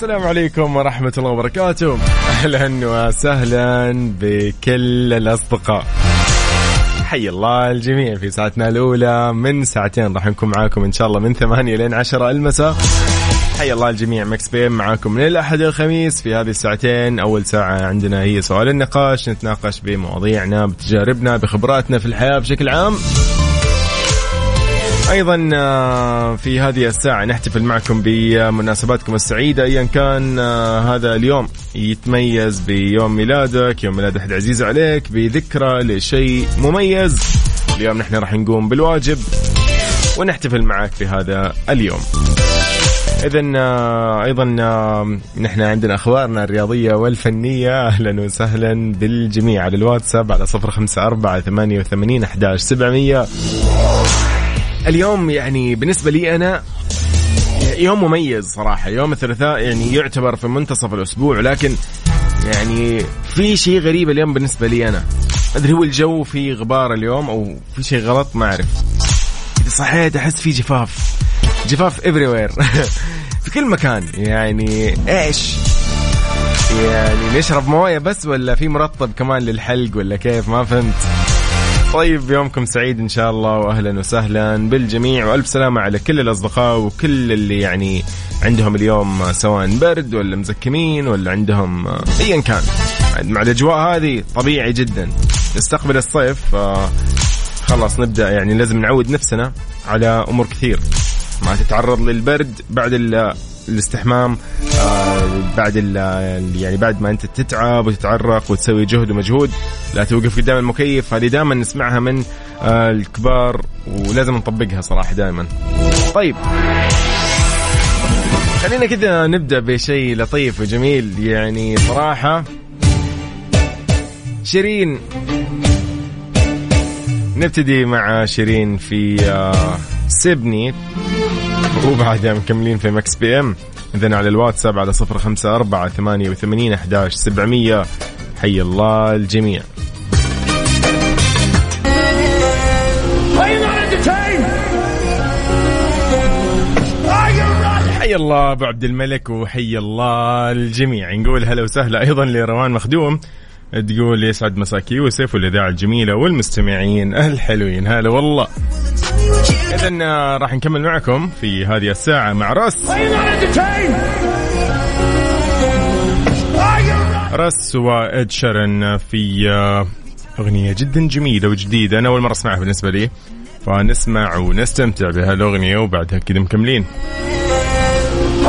السلام عليكم ورحمة الله وبركاته. أهلا وسهلا بكل الأصدقاء. حي الله الجميع في ساعتنا الأولى من ساعتين راح نكون معاكم إن شاء الله من ثمانية لين عشرة المساء. حي الله الجميع مكس بيم معاكم من الأحد الخميس في هذه الساعتين. أول ساعة عندنا هي سؤال النقاش نتناقش بمواضيعنا بتجاربنا بخبراتنا في الحياة بشكل عام. أيضا آه، في هذه الساعة نحتفل معكم بمناسباتكم السعيدة ايا كان آه، هذا اليوم يتميز بيوم ميلادك يوم ميلاد أحد عزيز عليك بذكرى لشيء مميز. اليوم نحن راح نقوم بالواجب ونحتفل معك في هذا اليوم. اذا آه، أيضا نحن عندنا أخبارنا الرياضية والفنية. أهلا وسهلا بالجميع على الواتساب على صفر خمسة أربعة ثمانية وثمانين أحداش سبعمئه اليوم يعني بالنسبة لي أنا يوم مميز صراحة. يوم الثلاثاء يعني يعتبر في منتصف الأسبوع لكن يعني في شيء غريب اليوم بالنسبة لي أنا. أدري هو الجو في غبار اليوم أو في شيء غلط ما أعرف. إذا صحيت أحس في جفاف. جفاف everywhere. في كل مكان. يعني إيش؟ يعني نشرب موية بس ولا في مرطب كمان للحلق ولا كيف؟ ما فهمت. طيب يومكم سعيد إن شاء الله واهلا وسهلا. بالجميع وألف سلامة على كل الأصدقاء وكل اللي يعني عندهم اليوم سواء برد ولا مزكمين ولا عندهم ايا كان. مع الأجواء هذه طبيعي جدا. نستقبل الصيف خلاص نبدأ يعني لازم نعود نفسنا على أمور كثير. ما تتعرض للبرد بعد الاستحمام آه بعد يعني بعد ما انت تتعب وتتعرق وتسوي جهد ومجهود لا توقف قدام المكيف. هذه دائما نسمعها من آه الكبار ولازم نطبقها صراحة دائما. طيب. خلينا كذا نبدأ بشيء لطيف وجميل. يعني صراحة شيرين نبتدي مع شيرين في آه سيبني. وبعدها مكملين في Mix PM. اذا على الواتساب على صفر خمسة أربعة ثمانية وثمانين أحداش سبعمية حي الله الجميع. حي الله أبو عبد الملك وحي الله الجميع. نقول هلا وسهلا أيضا لروان مخدوم. تقول يسعد مساك يوسف والإذاعة الجميلة والمستمعين الحلوين. هلا والله. اذا آه، راح نكمل معكم في هذه الساعة مع رس رس وإد شرن في آه، أغنية جدا جميلة وجديدة. أنا أول مرة أسمعها بالنسبة لي. فنسمع ونستمتع بهالأغنية وبعدها كذا مكملين.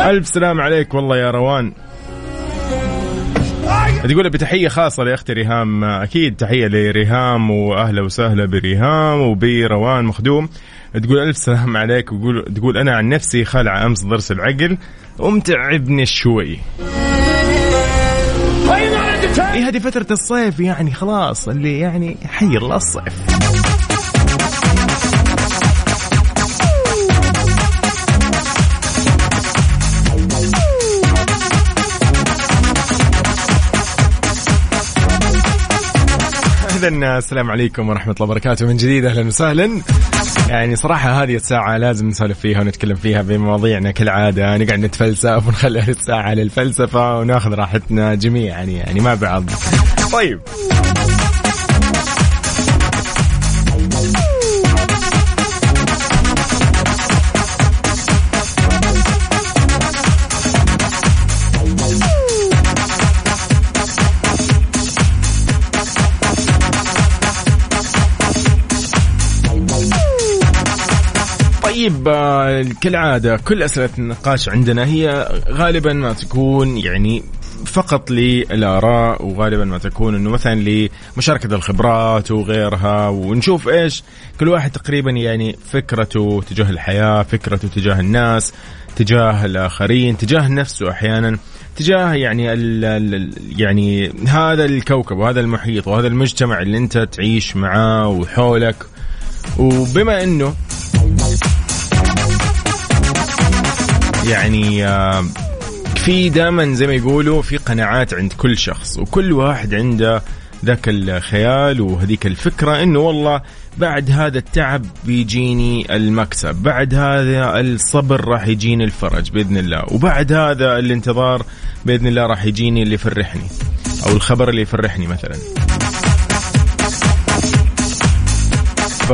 ألف سلام عليك والله يا روان. تقول بتحية خاصة لأختي ريهام. أكيد تحية لريهام وأهلا وسهلا بريهام وبروان مخدوم. تقول ألف سلام عليك وقول تقول أنا عن نفسي خالع أمس ضرس العقل ومتعبني شوي. إيه هذه فترة الصيف يعني خلاص اللي يعني حي الله الصيف اذا السلام عليكم ورحمة الله وبركاته. من جديد أهلا وسهلا. يعني صراحة هذه الساعة لازم نسولف فيها ونتكلم فيها بمواضيعنا كالعادة نقعد نتفلسف ونخلي الساعة للفلسفه وناخذ راحتنا جميعا يعني مع بعض. طيب. طيب آه، كالعادة كل أسئلة النقاش عندنا هي غالبا ما تكون يعني فقط للآراء وغالبا ما تكون إنه مثلا لمشاركة الخبرات وغيرها ونشوف إيش كل واحد تقريبا يعني فكرته تجاه الحياة فكرته تجاه الناس تجاه الآخرين تجاه نفسه أحيانا تجاه يعني ال ال يعني هذا الكوكب وهذا المحيط وهذا المجتمع اللي أنت تعيش معاه وحولك. وبما إنه يعني آه، في دائما زي ما يقولوا في قناعات عند كل شخص وكل واحد عنده ذاك الخيال وهذيك الفكرة إنه والله بعد هذا التعب بيجيني المكسب بعد هذا الصبر راح يجيني الفرج بإذن الله وبعد هذا الانتظار بإذن الله راح يجيني اللي يفرحني أو الخبر اللي يفرحني مثلا. ف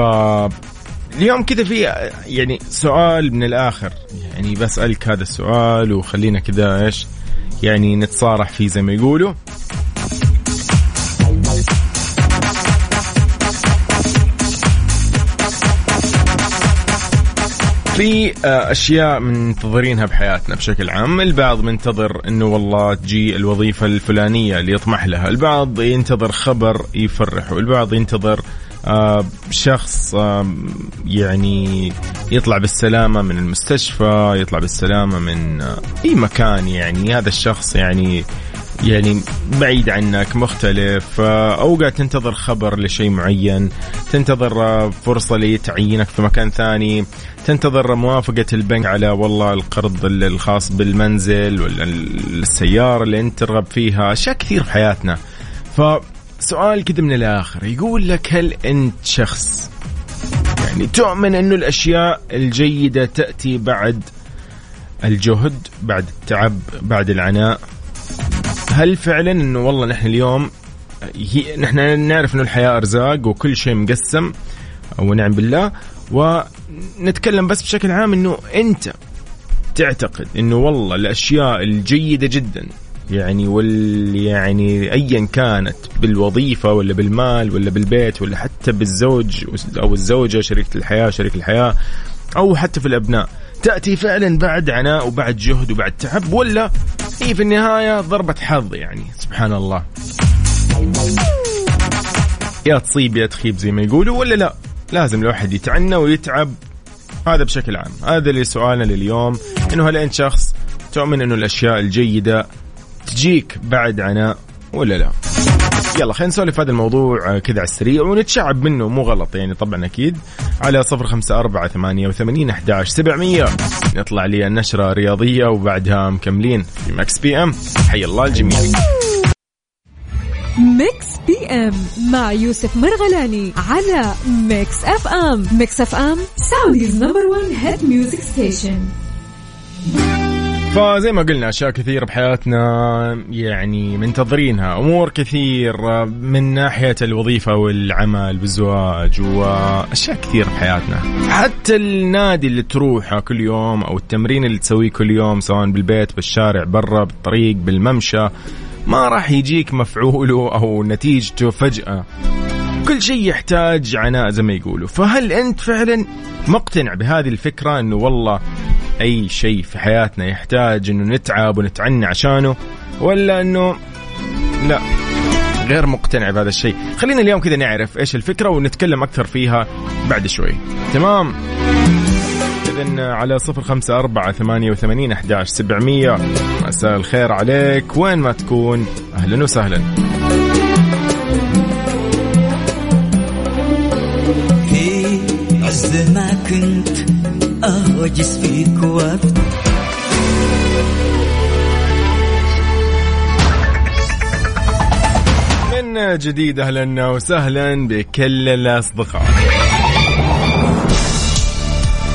اليوم كذا في يعني سؤال من الآخر. يعني بسألك هذا السؤال وخلينا كذا إيش يعني نتصارح فيه زي ما يقولوا. في آه، أشياء منتظرينها بحياتنا بشكل عام، البعض منتظر إنه والله تجي الوظيفة الفلانية اللي يطمح لها، البعض ينتظر خبر يفرحه، البعض ينتظر آه، شخص آه، يعني يطلع بالسلامة من المستشفى يطلع بالسلامة من أي مكان يعني. هذا الشخص يعني يعني بعيد عنك مختلف اوقات تنتظر خبر لشيء معين تنتظر فرصة لتعيينك في مكان ثاني تنتظر موافقة البنك على والله القرض الخاص بالمنزل ولا السيارة اللي أنت ترغب فيها أشياء كثير في حياتنا. فسؤال كذا من الآخر. يقول لك هل أنت شخص يعني تؤمن انه الأشياء الجيدة تأتي بعد الجهد بعد التعب بعد العناء؟ هل فعلا إنه والله نحن اليوم هي نحن نعرف إنه الحياة أرزاق وكل شيء مقسم ونعم بالله ونتكلم بس بشكل عام إنه أنت تعتقد إنه والله الأشياء الجيدة جدا يعني وال يعني ايا كانت بالوظيفة ولا بالمال ولا بالبيت ولا حتى بالزوج أو الزوجة شريكة الحياة شريك الحياة أو حتى في الأبناء. تأتي فعلا بعد عناء وبعد جهد وبعد تعب ولا هي في النهاية ضربة حظ يعني. سبحان الله. يا تصيب يا تخيب زي ما يقولوا ولا لا؟ لازم الواحد يتعنى ويتعب. هذا بشكل عام. هذا اللي سؤالنا لليوم. إنه هل أنت شخص تؤمن إنه الأشياء الجيدة تجيك بعد عناء ولا لا؟ يلا خلينا نسولف هذا الموضوع آه، كذا على السريع ونتشعب منه مو غلط يعني طبعا أكيد. على صفر خمسة أربعة ثمانية وثمانين أحداش سبعمية. نطلع لي النشرة رياضية وبعدها مكملين في Mix PM. حي الله الجميع. Mix PM مع يوسف مرغلاني على Mix FM. Mix FM Saudi's number 1 hit music station فزي ما قلنا أشياء كثير بحياتنا يعني منتظرينها. أمور كثير من ناحية الوظيفة والعمل والزواج وأشياء كثير بحياتنا. حتى النادي اللي تروحه كل يوم أو التمرين اللي تسويه كل يوم سواء بالبيت بالشارع برا بالطريق بالممشى ما راح يجيك مفعوله أو نتيجته فجأة. كل شيء يحتاج عناء زي ما يقولوا. فهل أنت فعلا مقتنع بهذه الفكرة؟ إنه والله أي شيء في حياتنا يحتاج إنه نتعب ونتعني عشانه ولا إنه لا. غير مقتنع بهذا الشيء. خلينا اليوم كذا نعرف إيش الفكرة ونتكلم أكثر فيها بعد شوي. تمام؟ إذن على صفر خمسة أربعة ثمانية وثمانين أحداش سبعمية. مساء الخير عليك. وين ما تكون أهلا وسهلا. في عز ما كنت أهوجس فيك وقت من جديد أهلا وسهلا بكل الأصدقاء.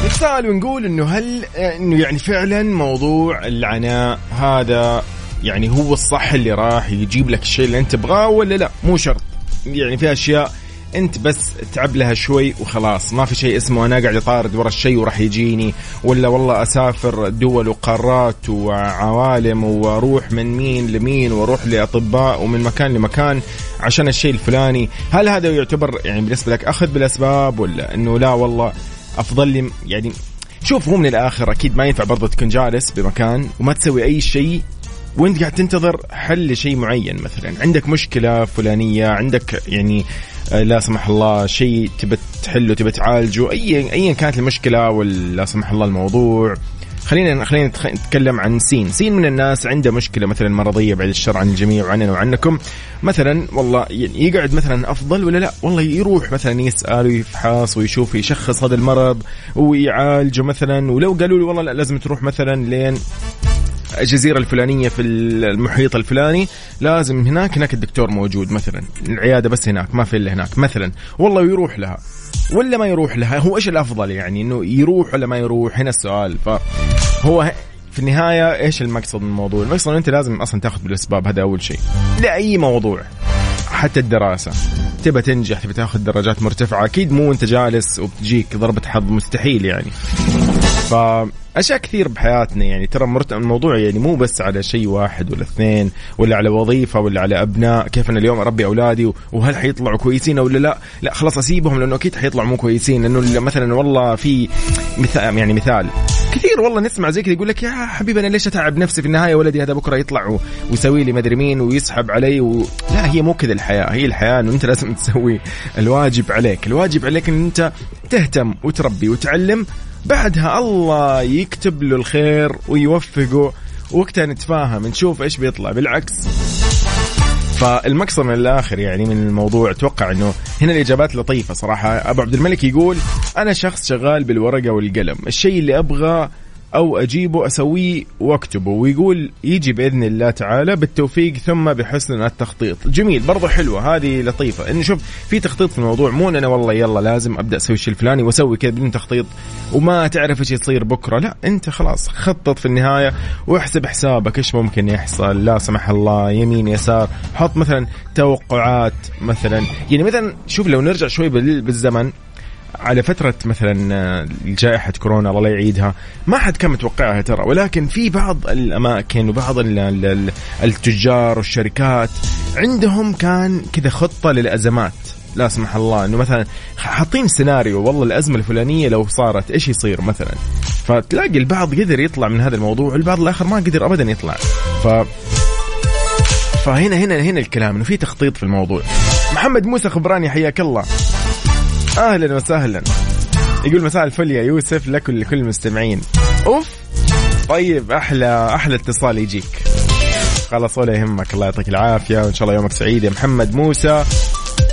نتساءل ونقول إنه هل إنه يعني فعلا موضوع العناء هذا يعني هو الصح اللي راح يجيب لك الشيء اللي أنت تبغاه ولا لا؟ مو شرط. يعني في أشياء انت بس تعب لها شوي وخلاص. ما في شيء اسمه أنا قاعد أطارد ورا الشيء وراح يجيني ولا والله أسافر دول وقارات وعوالم وأروح من مين لمين وأروح لأطباء ومن مكان لمكان عشان الشيء الفلاني. هل هذا يعتبر يعني بالنسبة لك أخذ بالأسباب ولا إنه لا والله أفضل لي؟ يعني شوف هو من الآخر أكيد ما ينفع برضه تكون جالس بمكان وما تسوي أي شيء وأنت قاعد تنتظر حل لشيء معين. مثلا عندك مشكلة فلانية عندك يعني لا سمح الله شيء تبى تحله تبى تعالجه ايا ايا كانت المشكلة ولا سمح الله الموضوع. خلينا خلينا نتكلم عن سين. سين من الناس عنده مشكلة مثلا مرضية بعد الشر عن الجميع وعننا وعنكم. مثلا والله يقعد مثلا أفضل ولا لا؟ والله يروح مثلا يسأل ويفحص ويشوف يشخص هذا المرض ويعالجه مثلا. ولو قالوا له والله لا لازم تروح مثلا لين الجزيرة الفلانية في المحيط الفلاني لازم هناك هناك الدكتور موجود مثلا. العيادة بس هناك ما في إلا هناك مثلا. والله يروح لها. ولا ما يروح لها هو إيش الأفضل يعني؟ إنه يروح ولا ما يروح؟ هنا السؤال. فهو في النهاية إيش المقصد من الموضوع؟ المقصد إنه أنت لازم أصلا تأخذ بالأسباب هذا أول شيء. لأي موضوع حتى الدراسة. تبى تنجح تبى تأخذ درجات مرتفعة أكيد مو أنت جالس وبتجيك ضربة حظ مستحيل يعني. ف أشياء كثير بحياتنا يعني ترى الموضوع يعني مو بس على شيء واحد ولا اثنين ولا على وظيفة ولا على أبناء كيف أنا اليوم أربي أولادي وهل حيطلعوا كويسين ولا لا لا خلاص أسيبهم لأنه أكيد حيطلعوا مو كويسين لأنه مثلا والله في مثال يعني مثال كثير والله نسمع زي كذا يقول لك يا حبيبي أنا ليش أتعب نفسي في النهاية ولدي هذا بكرة يطلع ويسوي لي مدري مين ويسحب علي و... لا هي مو كذا الحياة هي الحياة إنه أنت لازم تسوي الواجب عليك الواجب عليك إن أنت تهتم وتربي وتعلم بعدها الله يكتب له الخير ويوفقه وقتها نتفاهم نشوف إيش بيطلع. بالعكس فالمقصد من الآخر يعني من الموضوع أتوقع إنه هنا الإجابات لطيفة صراحة. أبو عبد الملك يقول أنا شخص شغال بالورقة والقلم. الشيء اللي أبغى أو أجيبه أسويه وأكتبه. ويقول يجي بإذن الله تعالى بالتوفيق ثم بحسن التخطيط. جميل برضه حلوة هذه لطيفة. انه شوف في تخطيط في الموضوع مو أنا والله يلا لازم أبدأ أسوي الشيء الفلاني وأسوي كذا بدون تخطيط وما تعرف إيش يصير بكرة. لا أنت خلاص خطط في النهاية واحسب حسابك إيش ممكن يحصل. لا سمح الله يمين يسار حط مثلا توقعات مثلا. يعني مثلا شوف لو نرجع شوي بالزمن على فترة مثلا آه، جائحة كورونا الله لا يعيدها. ما حد كان متوقعها ترى. ولكن في بعض الأماكن وبعض التجار والشركات عندهم كان كذا خطة للأزمات. لا سمح الله إنه مثلا حاطين سيناريو والله الأزمة الفلانية لو صارت إيش يصير مثلا؟ فتلاقي البعض قدر يطلع من هذا الموضوع والبعض الآخر ما قدر ابدا يطلع. ف فهنا هنا هنا الكلام إنه في تخطيط في الموضوع. محمد موسى خبراني حياك الله. أهلا وسهلا. يقول مساء الفل يا يوسف لك ولكل المستمعين. أوف. طيب أحلى أحلى اتصال يجيك. خلاص ولا يهمك. الله يعطيك العافية وإن شاء الله يومك سعيد يا محمد موسى.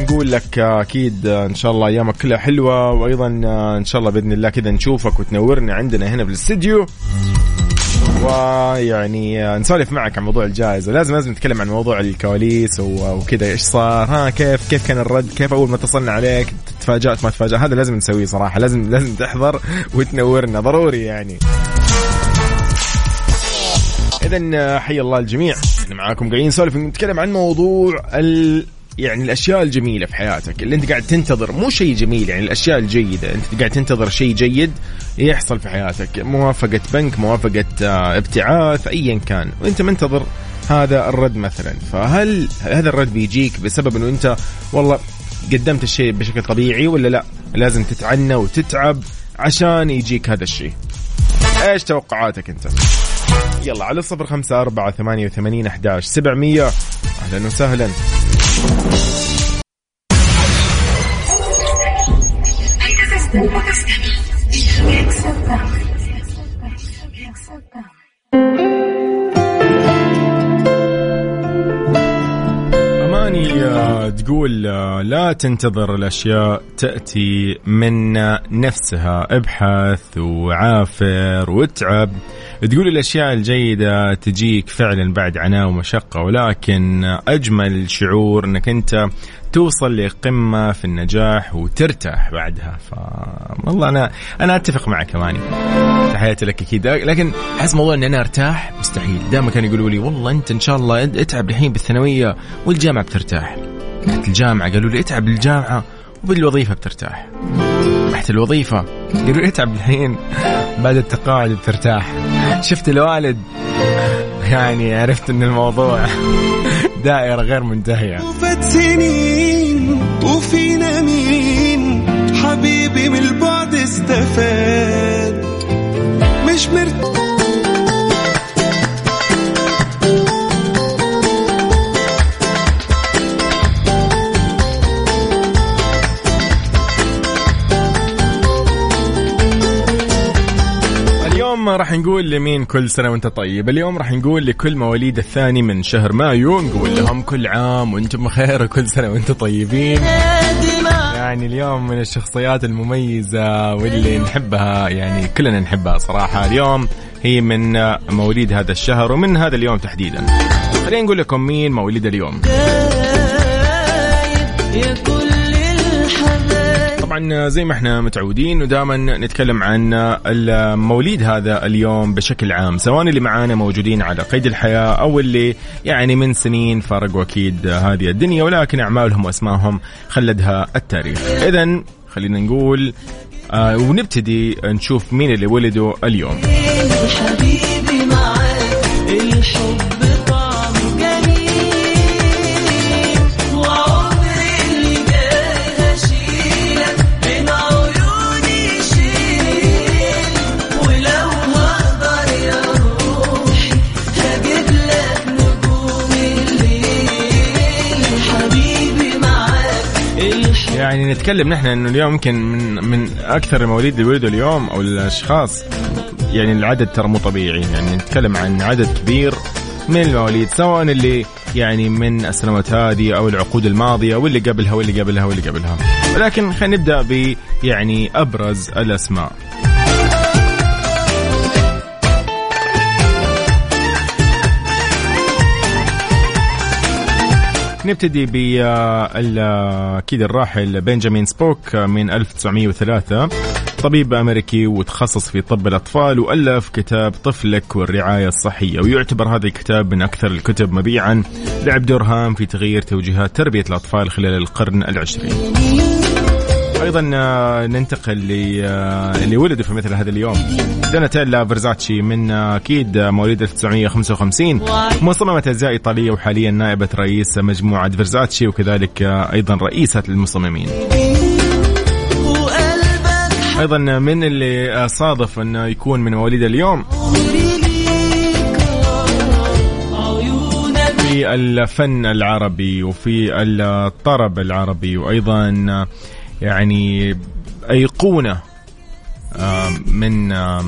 نقول لك أكيد إن شاء الله ايامك كلها حلوة وأيضا إن شاء الله بإذن الله كذا نشوفك وتنورنا عندنا هنا في الاستديو. ويعني نسولف معك عن موضوع الجائزة. لازم لازم نتكلم عن موضوع الكواليس وكذا. إيش صار؟ ها كيف كيف كان الرد؟ كيف أول ما اتصلنا عليك؟ تفاجأت ما تفاجأت؟ هذا لازم نسويه صراحة. لازم لازم تحضر وتنورنا. ضروري يعني. اذا حي الله الجميع. إحنا معاكم قاعدين نسولف نتكلم عن موضوع ال يعني الأشياء الجميلة في حياتك اللي أنت قاعد تنتظر مو شيء جميل يعني الأشياء الجيدة أنت قاعد تنتظر شيء جيد يحصل في حياتك موافقة بنك موافقة آه، ابتعاث ايا كان وأنت منتظر هذا الرد مثلا. فهل هذا الرد بيجيك بسبب إنه أنت والله قدمت الشيء بشكل طبيعي ولا لا؟ لازم تتعنى وتتعب عشان يجيك هذا الشيء. إيش توقعاتك أنت؟ يلا على الصفر خمسة أربعة ثمانية وثمانين أحداش سبعمية. أهلا وسهلا. آه، تقول آه، لا تنتظر الأشياء تأتي من نفسها. ابحث وعافر واتعب تقول الأشياء الجيدة تجيك فعلا بعد عناء ومشقة ولكن أجمل شعور أنك أنت توصل لقمة في النجاح وترتاح بعدها. ف والله أنا أنا أتفق معك أماني تحياتي لك أكيد. لكن أحس موضوع أني أنا أرتاح مستحيل. دائما كانوا يقولوا لي والله أنت إن شاء الله اتعب الحين بالثانوية والجامعة بترتاح. رحت الجامعة قالوا لي اتعب للجامعة وبالوظيفة بترتاح. رحت الوظيفة. قالوا لي اتعب الحين بعد التقاعد بترتاح شفت الوالد؟ يعني عرفت إن الموضوع دائرة غير منتهية. سنين وفينا مين؟ حبيبي من البعد استفاد. مش مرتاح. اليوم راح نقول لمين كل سنة وانت طيب. اليوم راح نقول لكل مواليد الثاني من شهر مايو نقول لهم كل عام وأنتم بخير وكل سنة وأنتم طيبين. يعني اليوم من الشخصيات المميزة واللي نحبها يعني كلنا نحبها صراحة. اليوم هي من مواليد هذا الشهر ومن هذا اليوم تحديدا. خلينا نقول لكم مين مواليد اليوم. زي ما إحنا متعودين ودائما نتكلم عن الموليد هذا اليوم بشكل عام سواء اللي معانا موجودين على قيد الحياة أو اللي يعني من سنين فارقوا أكيد هذه الدنيا ولكن أعمالهم واسمائهم خلدها التاريخ. اذا خلينا نقول آه ونبتدي نشوف مين اللي ولدوا اليوم. حبيبي معاك الحب يعني نتكلم نحن إنه اليوم يمكن من من أكثر المواليد اللي ولدوا اليوم أو الأشخاص يعني العدد ترى مو طبيعي. يعني نتكلم عن عدد كبير من المواليد سواء اللي يعني من السنوات هذه أو العقود الماضية واللي قبلها واللي قبلها واللي قبلها. ولكن خلينا نبدأ ب يعني أبرز الأسماء. نبتدي ب أكيد الراحل بنجامين سبوك من 1903 طبيب أمريكي وتخصص في طب الأطفال وألف كتاب طفلك والرعاية الصحية. ويعتبر هذا الكتاب من أكثر الكتب مبيعا. لعب دور هام في تغيير توجيهات تربية الأطفال خلال القرن العشرين. أيضا آه، ننتقل ل آه، اللي ولدوا في مثل هذا اليوم. دوناتيلا فيرزاتشي من آه، أكيد مواليد 1955 مصممة ازياء ايطاليه وحاليا نائبة رئيس مجموعة فيرزاتشي وكذلك أيضا رئيسة المصممين. أيضا من اللي صادف انه يكون من مواليد اليوم. في الفن العربي وفي الطرب العربي وأيضا يعني أيقونة آه، من آه،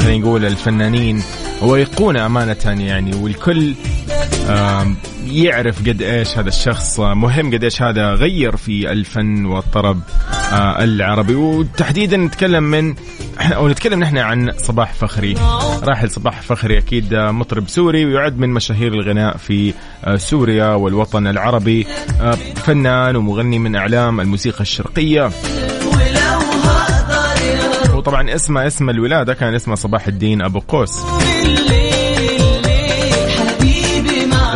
خلينا نقول الفنانين وأيقونة أمانة يعني والكل آم، يعرف قد إيش هذا الشخص مهم قد إيش هذا غير في الفن والطرب. آه، العربي. وتحديدا نتكلم من أو نتكلم نحن عن صباح فخري. راحل صباح فخري أكيد آه، مطرب سوري ويعد من مشاهير الغناء في آه، سوريا والوطن العربي. آه، فنان ومغني من أعلام الموسيقى الشرقية. وطبعا اسمه اسم الولاده كان اسمه صباح الدين أبو قوس.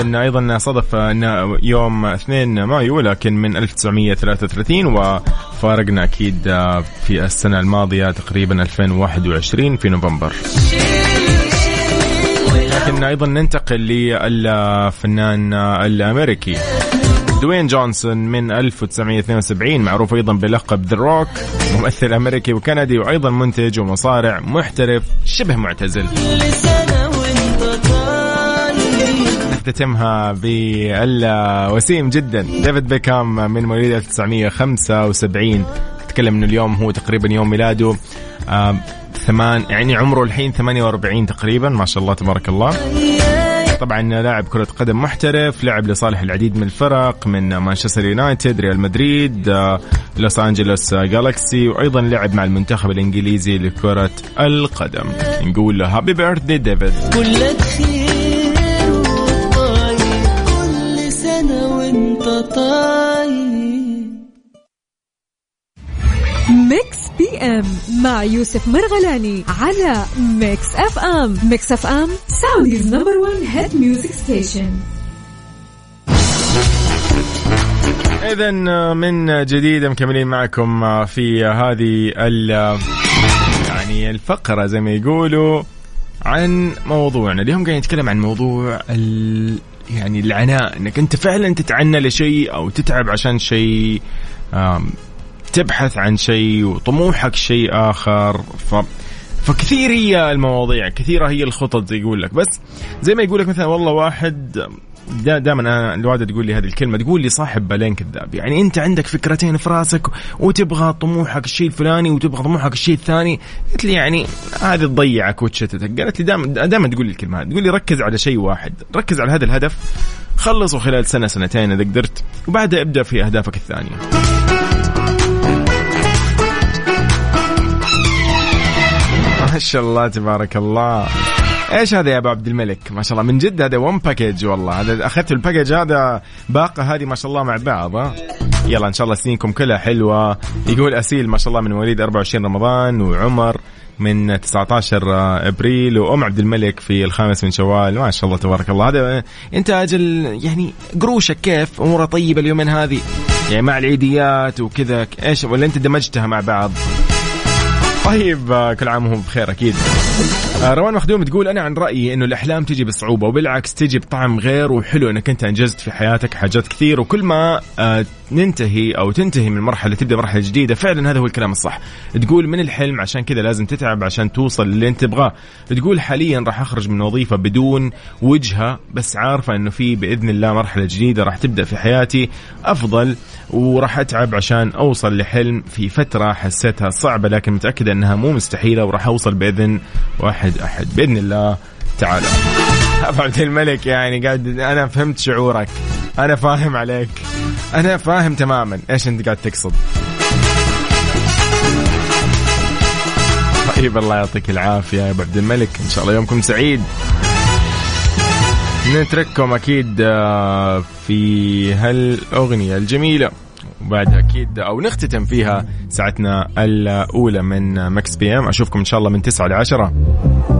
إن أيضا صدف إن يوم 2 مايو ولكن من 1933 وفارقنا أكيد في السنة الماضية تقريبا 2021 في نوفمبر. لكن أيضا ننتقل للفنان الأمريكي دوين جونسون من 1972 معروف أيضا بلقب The Rock ممثل أمريكي وكندي وأيضا منتج ومصارع محترف شبه معتزل. نختتمها بالوسيم جدا. ديفيد بيكام من مواليد 1975 نتكلم إنه اليوم هو تقريبا يوم ميلاده. آه ثمان يعني عمره الحين 48 تقريبا ما شاء الله تبارك الله. طبعا لاعب كرة قدم محترف لعب لصالح العديد من الفرق من مانشستر يونايتد ريال مدريد آه، لوس أنجلوس جالاكسي وأيضا لعب مع المنتخب الإنجليزي لكرة القدم. نقول له happy birthday ديفيد طاير Mix PM مع يوسف مرغلاني على Mix FM. Mix FM Saudi's number 1 hit music station إذا من جديد مكملين معكم في هذه ال يعني الفقرة زي ما يقولوا عن موضوعنا. اليوم قاعدين نتكلم عن موضوع يعني العناء إنك أنت فعلا تتعنى لشيء أو تتعب عشان شيء تبحث عن شيء وطموحك شيء آخر. ف فكثير هي المواضيع كثيرة هي الخطط يقول لك. بس زي ما يقول لك مثلا والله واحد دائما أنا الوالدة تقول لي هذه الكلمة تقول لي صاحب بالين كذاب. يعني أنت عندك فكرتين في راسك وتبغى طموحك الشيء الفلاني وتبغى طموحك الشيء الثاني. قلت لي يعني هذه تضيعك وتشتتك. قالت لي دائما دائما تقول لي الكلمة هذه. تقول لي ركز على شيء واحد. ركز على هذا الهدف. خلصه خلال سنة سنتين إذا قدرت. وبعدها ابدأ في أهدافك الثانية. ما شاء الله تبارك الله. إيش هذا يا أبو عبد الملك؟ ما شاء الله من جد هذا one package والله. هذا أخذت ال package هذا باقة هذه ما شاء الله مع بعض ها؟ يلا إن شاء الله سنينكم كلها حلوة. يقول أسيل ما شاء الله من مواليد 24 رمضان وعمر من 19 أبريل وأم عبد الملك في الخامس من شوال. ما شاء الله تبارك الله. هذا أنت أجل يعني قروشك كيف؟ اموره طيبة اليومين هذه؟ يعني مع العيديات وكذا إيش؟ ولا أنت دمجتها مع بعض؟ طيب آه، كل عام وهم بخير أكيد. آه، روان مخدوم تقول أنا عن رأيي إنه الأحلام تجي بصعوبة وبالعكس تجي بطعم غير وحلو إنك أنت انجزت في حياتك حاجات كثير وكل ما آه، ننتهي أو تنتهي من مرحلة تبدأ مرحلة جديدة. فعلا هذا هو الكلام الصح. تقول من الحلم؟ عشان كذا لازم تتعب عشان توصل اللي أنت تبغاه. تقول حاليا راح أخرج من وظيفة بدون وجهة بس عارفة إنه في بإذن الله مرحلة جديدة راح تبدأ في حياتي أفضل وراح أتعب عشان أوصل لحلم في فترة حسيتها صعبة لكن متأكدة انها مو مستحيلة وراح أوصل بإذن واحد أحد. بإذن الله تعالى. أبو عبد الملك يعني قاعد أنا فهمت شعورك. أنا فاهم عليك. أنا فاهم تماما إيش أنت قاعد تقصد. طيب الله يعطيك العافية يا أبو عبد الملك. إن شاء الله يومكم سعيد. نترككم أكيد آه، في هالأغنية الجميلة. وبعدها أكيد أو نختتم فيها ساعتنا الأولى من Mix PM. أشوفكم إن شاء الله من 9 ل 10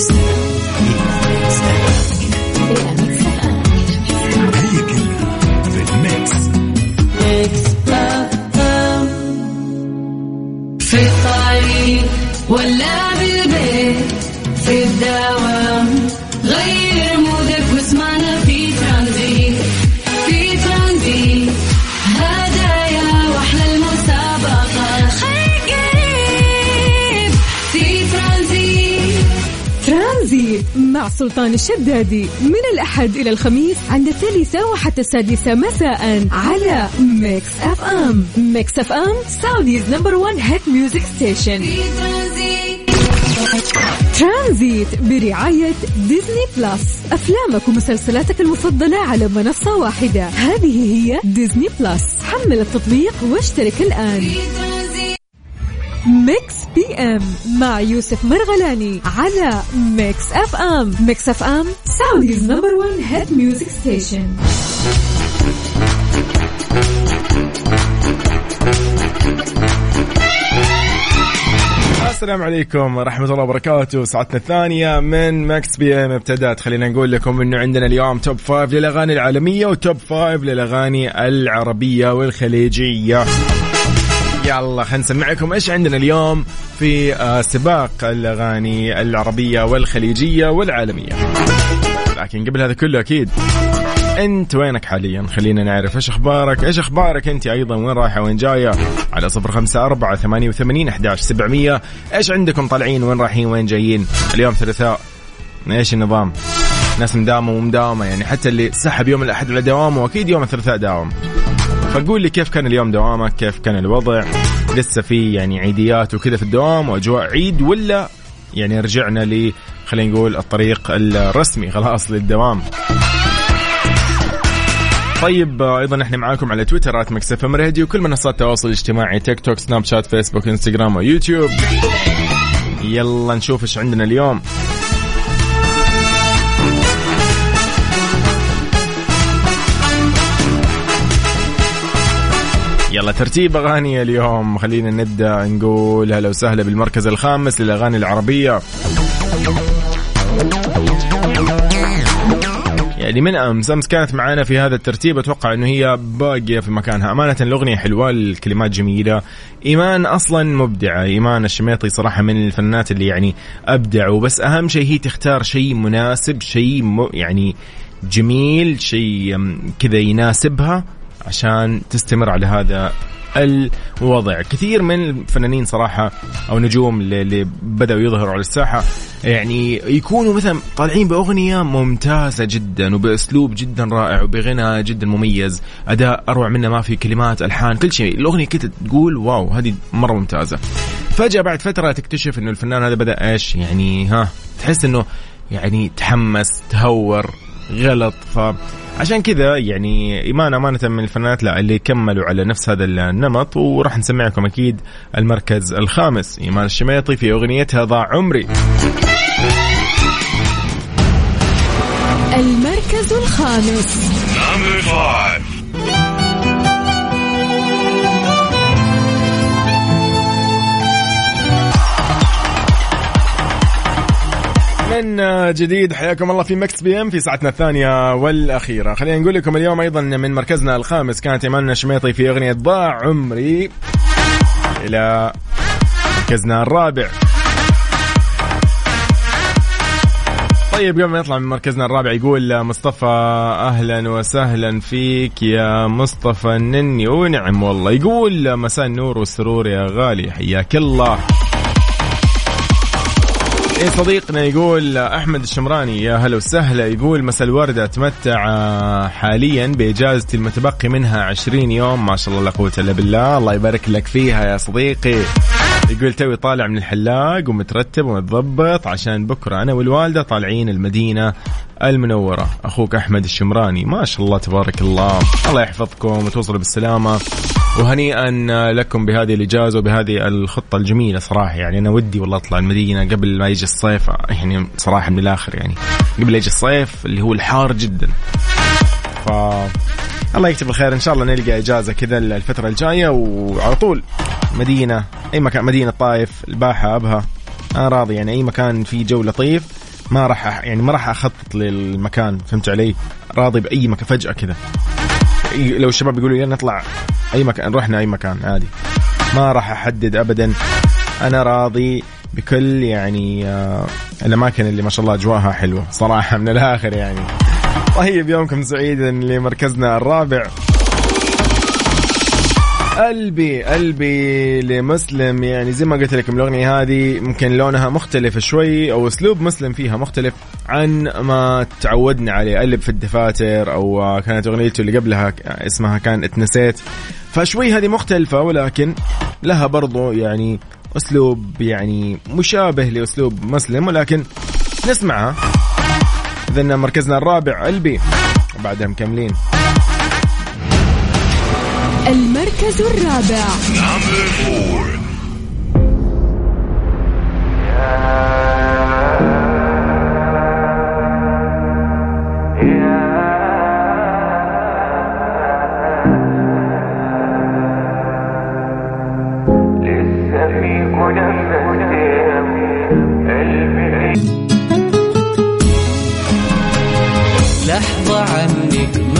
Mix مع سلطان الشدادي من الأحد إلى الخميس عند الثالثة وحتى السادسة مساء على Mix FM Mix FM Saudi's number 1 hit music station ترانزيت برعاية ديزني بلس أفلامك ومسلسلاتك المفضلة على منصة واحدة. هذه هي ديزني بلس حمل التطبيق واشترك الآن. في Mix PM مع يوسف مرغلاني على Mix FM Mix FM Saudi's number 1 hit music station السلام عليكم ورحمة الله وبركاته. ساعتنا الثانية من Mix PM ابتدت. خلينا نقول لكم إنه عندنا اليوم top five للأغاني العالمية و top five للأغاني العربية والخليجية. يلا خلينا نسمعكم. إيش عندنا اليوم في آه، سباق الأغاني العربية والخليجية والعالمية؟ لكن قبل هذا كله أكيد أنت وينك حاليا؟ خلينا نعرف. إيش أخبارك؟ إيش أخبارك أنت أيضا؟ وين رايحه وين جاية؟ على صفر خمسة أربعة ثمانية وثمانين أحداش سبعمية. إيش عندكم طالعين؟ وين رايحين؟ وين جايين؟ اليوم ثلاثاء. إيش النظام؟ ناس مداومة ومداومة يعني حتى اللي سحب يوم الأحد على دوامه أكيد يوم الثلاثاء داوم فقول لي كيف كان اليوم دوامك؟ كيف كان الوضع؟ لسه في يعني عيديات وكذا في الدوام وأجواء عيد ولا يعني رجعنا ل خلينا نقول الطريق الرسمي خلاص للدوام؟ طيب أيضا إحنا معاكم على تويتر at Mix FM Radio كل منصات التواصل الاجتماعي تيك توك سناب شات فيسبوك إنستغرام ويوتيوب. يلا نشوف إيش عندنا اليوم. يلا ترتيب أغاني اليوم. خلينا نبدأ نقول هلا وسهلا بالمركز الخامس للأغاني العربية. يعني من أمس أمس كانت معانا في هذا الترتيب أتوقع إنه هي باقية في مكانها. أمانة الأغنية حلوة الكلمات جميلة. إيمان أصلا مبدعه إيمان الشميطي صراحة من الفنانات اللي يعني ابدعوا بس أهم شيء هي تختار شيء مناسب شيء يعني جميل شيء كذا يناسبها. عشان تستمر على هذا الوضع. كثير من الفنانين صراحة أو نجوم اللي, بدأوا يظهروا على الساحة يعني يكونوا مثلا طالعين بأغنية ممتازة جدا وبأسلوب جدا رائع وبغنى جدا مميز أداء أروع منه ما في كلمات ألحان كل شيء. الأغنية كده تقول واو هذه مرة ممتازة. فجأة بعد فترة تكتشف أنه الفنان هذا بدأ إيش؟ يعني ها تحس أنه يعني تحمس تهور. غلط. فعشان كذا يعني إيمان أمانة من الفنانات لا اللي كملوا على نفس هذا النمط وراح نسمعكم أكيد المركز الخامس. إيمان الشميطي في اغنيتها ضاع عمري. المركز الخامس. من جديد حياكم الله في Mix PM في ساعتنا الثانية والأخيرة. خلينا نقول لكم اليوم أيضا من مركزنا الخامس كانت إيمان الشميطي في أغنية ضاع عمري إلى مركزنا الرابع. طيب قبل ما نطلع من مركزنا الرابع يقول مصطفى أهلا وسهلا فيك يا مصطفى النني ونعم والله. يقول مساء النور والسرور يا غالي حياك الله. صديقنا يقول أحمد الشمراني يا هلا وسهلا يقول مساء الورد أتمتع آه، حاليا باجازتي المتبقي منها 20 يوم ما شاء الله لا قوة إلا بالله. الله يبارك لك فيها يا صديقي. يقول توي طالع من الحلاق ومترتب ومتضبط عشان بكرة أنا والوالدة طالعين المدينة المنورة. أخوك أحمد الشمراني. ما شاء الله تبارك الله. الله يحفظكم وتوصلوا بالسلامة. وهنيئا لكم بهذه الإجازة وبهذه الخطة الجميلة صراحة. يعني أنا ودي والله أطلع المدينة قبل ما يجي الصيف. يعني صراحة من الآخر يعني. قبل يجي الصيف اللي هو الحار جدا. ف الله يكتب الخير. إن شاء الله نلقى إجازة كذا الفترة الجاية وعلى طول مدينة أي مكان مدينة طايف الباحة أبها. أنا راضي يعني أي مكان فيه جو لطيف ما راح أح- يعني ما راح أخطط للمكان. فهمت علي؟ راضي بأي مكان فجأة كذا. لو الشباب يقولوا يلا نطلع أي مكان رحنا أي مكان عادي. ما راح أحدد ابدا. أنا راضي بكل يعني آه، الأماكن اللي ما شاء الله أجواءها حلوة صراحة من الآخر يعني. طيب يومكم سعيدا لمركزنا الرابع. قلبي قلبي لمسلم يعني زي ما قلت لكم الأغنية هذه ممكن لونها مختلف شوي أو أسلوب مسلم فيها مختلف عن ما تعودنا عليه. قلب في الدفاتر أو كانت أغنيته اللي قبلها اسمها كان اتنسيت. فشوي هذه مختلفة ولكن لها برضو يعني أسلوب يعني مشابه لأسلوب مسلم ولكن نسمعها. اذا مركزنا الرابع قلبي وبعدها مكملين المركز الرابع.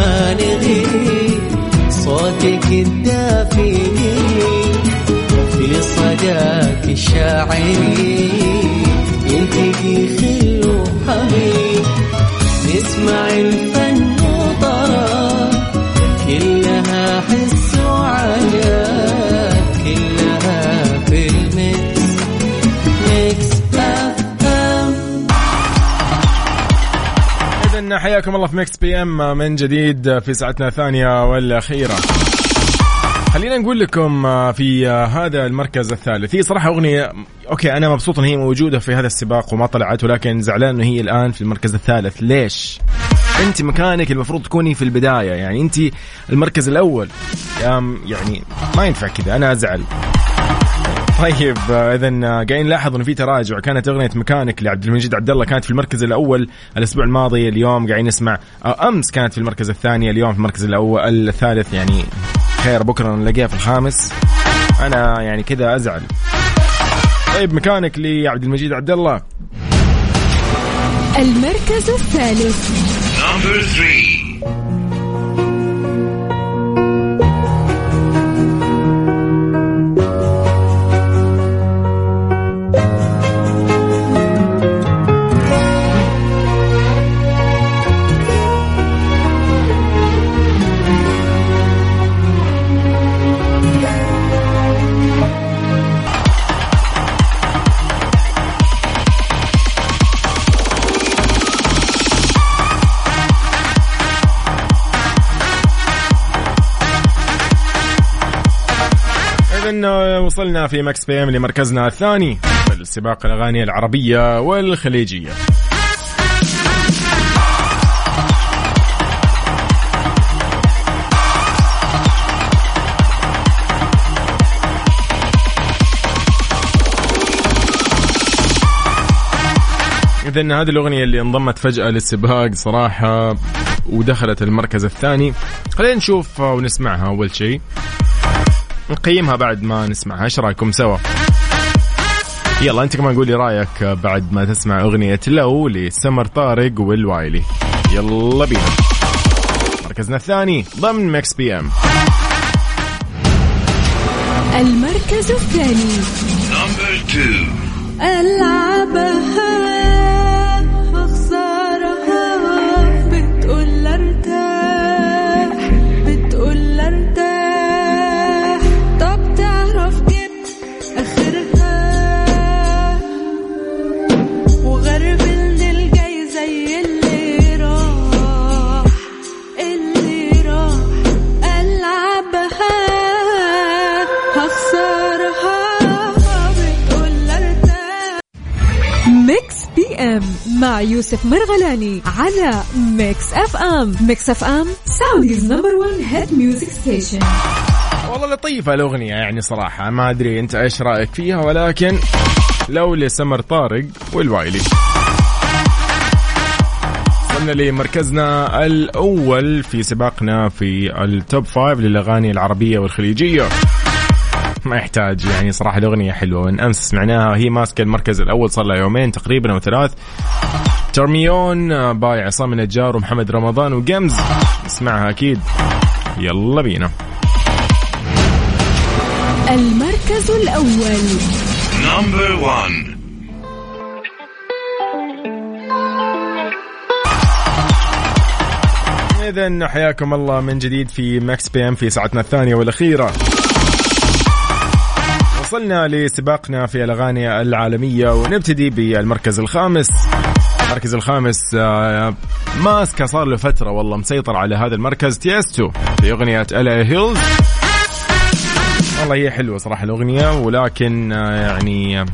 ما نغيب صوتك الدافئ في صداك الشاعري. يلتقي حياكم الله في Mix PM من جديد في ساعتنا الثانية والأخيرة. خلينا نقول لكم في هذا المركز الثالث. هي صراحة أغنية okay أنا مبسوط إن هي موجودة في هذا السباق وما طلعت ولكن زعلان إنه هي الآن في المركز الثالث. ليش؟ أنت مكانك المفروض تكوني في البداية يعني أنت المركز الأول. يا يعني ما ينفع كذا أنا أزعل. طيب اذا قاعدين نلاحظ انه في تراجع. كانت أغنية مكانك لعبد المجيد عبد الله كانت في المركز الأول الأسبوع الماضي اليوم قاعدين نسمع آه، أمس كانت في المركز الثاني اليوم في المركز الأول الثالث يعني خير بكرة نلاقيها في الخامس. أنا يعني كذا أزعل. طيب مكانك لي عبد المجيد عبد الله المركز الثالث. Number three. وصلنا في Mix PM لمركزنا الثاني في السباق الأغاني العربية والخليجية. إذا هذه الأغنية اللي انضمت فجأة للسباق صراحة ودخلت المركز الثاني. خلينا نشوف ونسمعها أول شيء. نقيمها بعد ما نسمعها إيش رأيكم سوا؟ يلا أنت كمان قولي رأيك بعد ما تسمع أغنية لو لسمر طارق والوايلي. يلا بينا. مركزنا الثاني ضمن Mix PM. المركز الثاني. Number مع يوسف مرغلاني على Mix FM. Mix FM Saudi's number 1 hit music station. والله لطيفة الأغنية يعني صراحة. ما أدري أنت إيش رأيك فيها ولكن لو لسمر طارق والوايلي. وصلنا لمركزنا الأول في سباقنا في ال top five للأغاني العربية والخليجية. ما يحتاج يعني صراحة الأغنية حلوة. من أمس سمعناها هي ماسكة المركز الأول صار لها يومين تقريبا أو ثلاث. ترميون by عصام النجار ومحمد رمضان و Gims اسمعها أكيد. يلا بينا. المركز الأول. Number one. إذا حياكم الله من جديد في Mix PM في ساعتنا الثانية والأخيرة. وصلنا لسباقنا في الأغاني العالمية ونبتدي بالمركز الخامس. المركز الخامس آه، ماسكه صار له فترة والله مسيطر على هذا المركز تيستو في أغنية الا هيلز. والله هي حلوة صراحة الأغنية ولكن آه، يعني آه،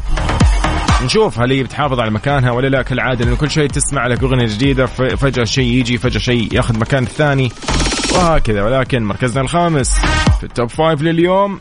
نشوف هل هي بتحافظ على مكانها ولا لا كالعادة لأنه كل شوي تسمع لك أغنية جديدة فجأة شيء يجي فجأة شيء ياخذ مكان الثاني وهكذا ولكن مركزنا الخامس في ال top five لليوم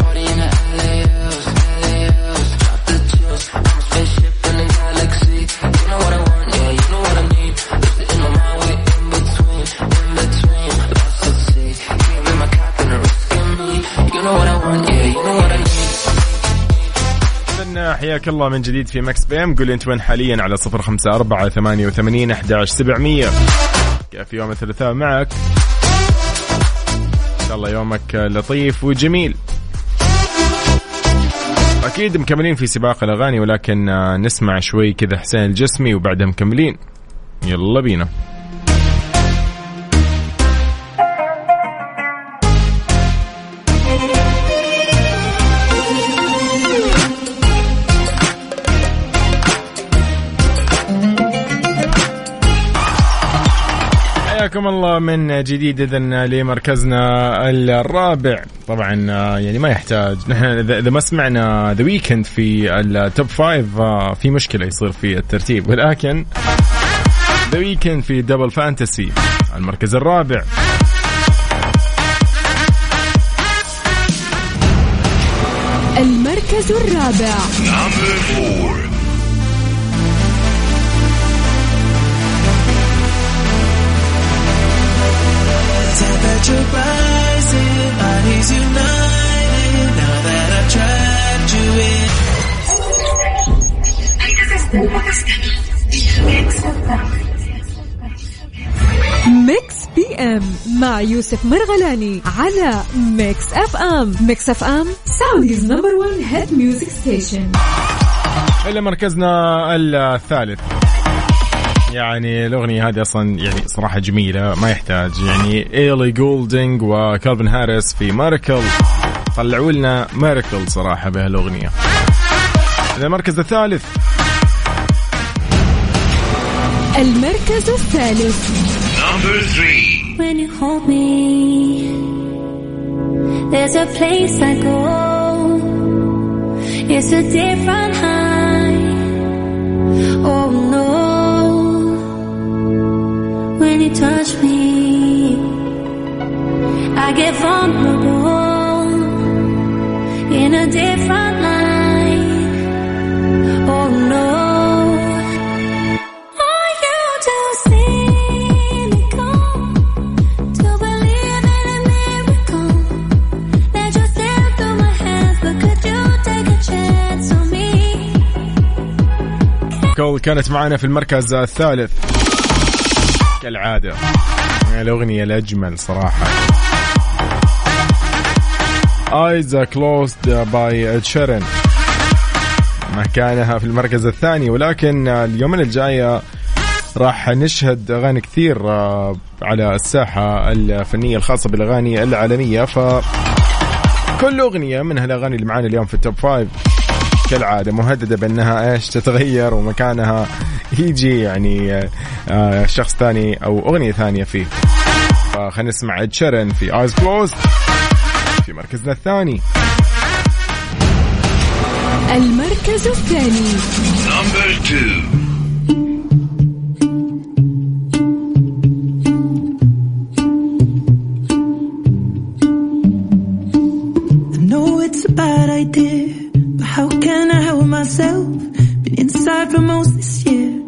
حياك الله من جديد في Mix PM. قول انت وين حاليا على صفر خمسة أربعة ثمانية وثمانين أحد سبعمية. كيف يوم الثلاثاء معك؟ إن شاء الله يومك لطيف وجميل. أكيد مكملين في سباق الأغاني ولكن نسمع شوي كذا حسين الجسمي وبعدها مكملين. يلا بينا. حياكم الله من جديد اذا لمركزنا الرابع. طبعا آه، يعني ما يحتاج. نحن اذا إذا ما سمعنا The Weeknd في ال top five آه، في مشكلة يصير في الترتيب. ولكن The Weeknd في Double Fantasy المركز الرابع. المركز الرابع. Mix PM مع يوسف مرغلاني على Mix FM. Mix FM Saudi's number 1 hit music station إلى مركزنا الثالث. يعني الأغنية هذه أصلا يعني صراحة جميلة ما يحتاج يعني إيلي جولدينج وكالفن هاريس في miracle طلعوا لنا miracle صراحة بهالأغنية المركز الثالث المركز الثالث Number three. When you hold me, there's a place I go. It's a different high. Oh no. You touch me, I get vulnerable in a different light. Oh no. كول كانت معنا في المركز الثالث كالعادة. الأغنية الأجمل صراحة. Eyes Closed by Ed Sheeran. مكانها في المركز الثاني. ولكن اليومين الجاية راح نشهد أغاني كثير آه، على الساحة الفنية الخاصة بالأغاني العالمية. ف كل أغنية من هالأغاني اللي معانا اليوم في ال top five كالعادة مهددة بأنها إيش تتغير ومكانها يجي يعني آه، شخص ثاني أو أغنية ثانية فيه. فخلينا نسمع اد شيرن في Eyes Closed في مركزنا الثاني. المركز الثاني. It's a bad idea, but how can I help myself? Been inside for most this year,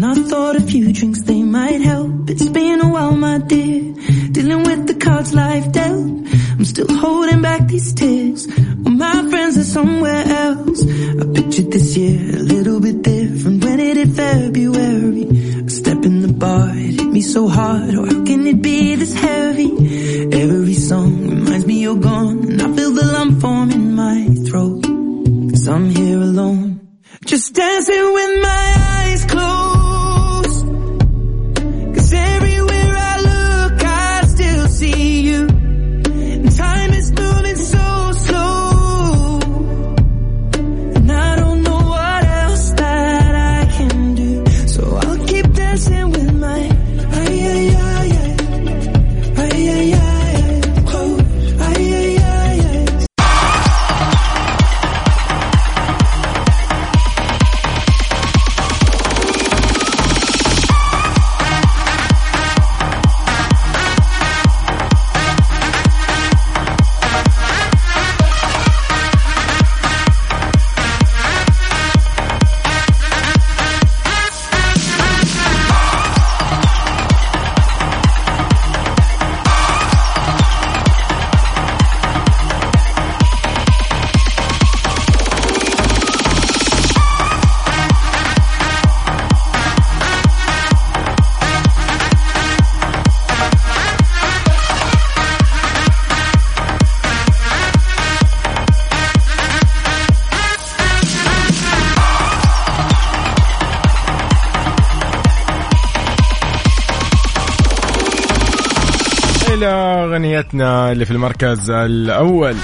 and I thought a few drinks they might help. It's been a while, my dear, dealing with the cards life dealt. I'm still holding back these tears. Well, my friends are somewhere else. I pictured this year a little bit different when it hit February. A step in the bar, it hit me so hard. Oh, how can it be this heavy? Every song reminds me you're gone, and I feel the lump form in my throat. Cause I'm here alone, just dancing with أغنيتنا اللي في المركز الأول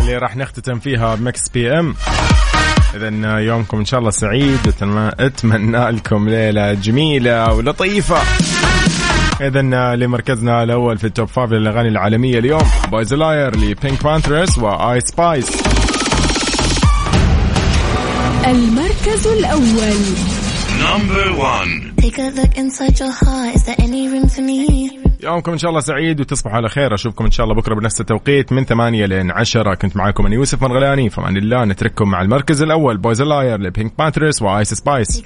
اللي راح نختتم فيها ب Mix PM اذا يومكم إن شاء الله سعيد اتمنى لكم ليلة جميلة ولطيفة اذا لمركزنا الأول في ال top five للأغاني العالمية اليوم Boy's a Liar ل PinkPantheress و Ice Spice المركز الأول Number one. Take a look inside your heart. Is there any room for me? يومكم إن شاء الله سعيد وتصبحوا على خير. أشوفكم إن شاء الله بكرة بنفس التوقيت من 8 ل 10 كنت معاكم أنا يوسف مرغلاني. فمان الله نترككم مع المركز الأول. Boy's a Liar ل PinkPantheress و Ice Spice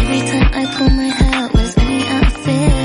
Every time I pull my hat, was any outfit?